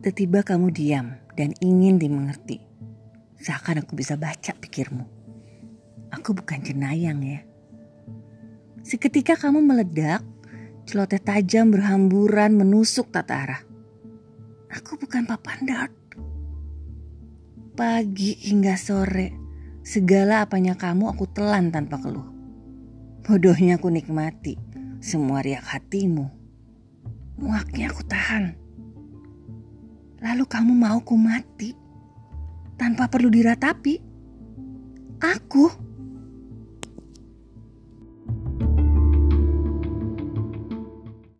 Tiba-tiba kamu diam dan ingin dimengerti. Seakan aku bisa baca pikirmu. Aku bukan jenayang ya. Seketika kamu meledak, celoteh tajam berhamburan menusuk tata arah. Aku bukan papan dart. Pagi hingga sore, segala apanya kamu aku telan tanpa keluh. Bodohnya aku nikmati semua riak hatimu. Muaknya aku tahan. Lalu kamu mau ku mati tanpa perlu diratapi. Aku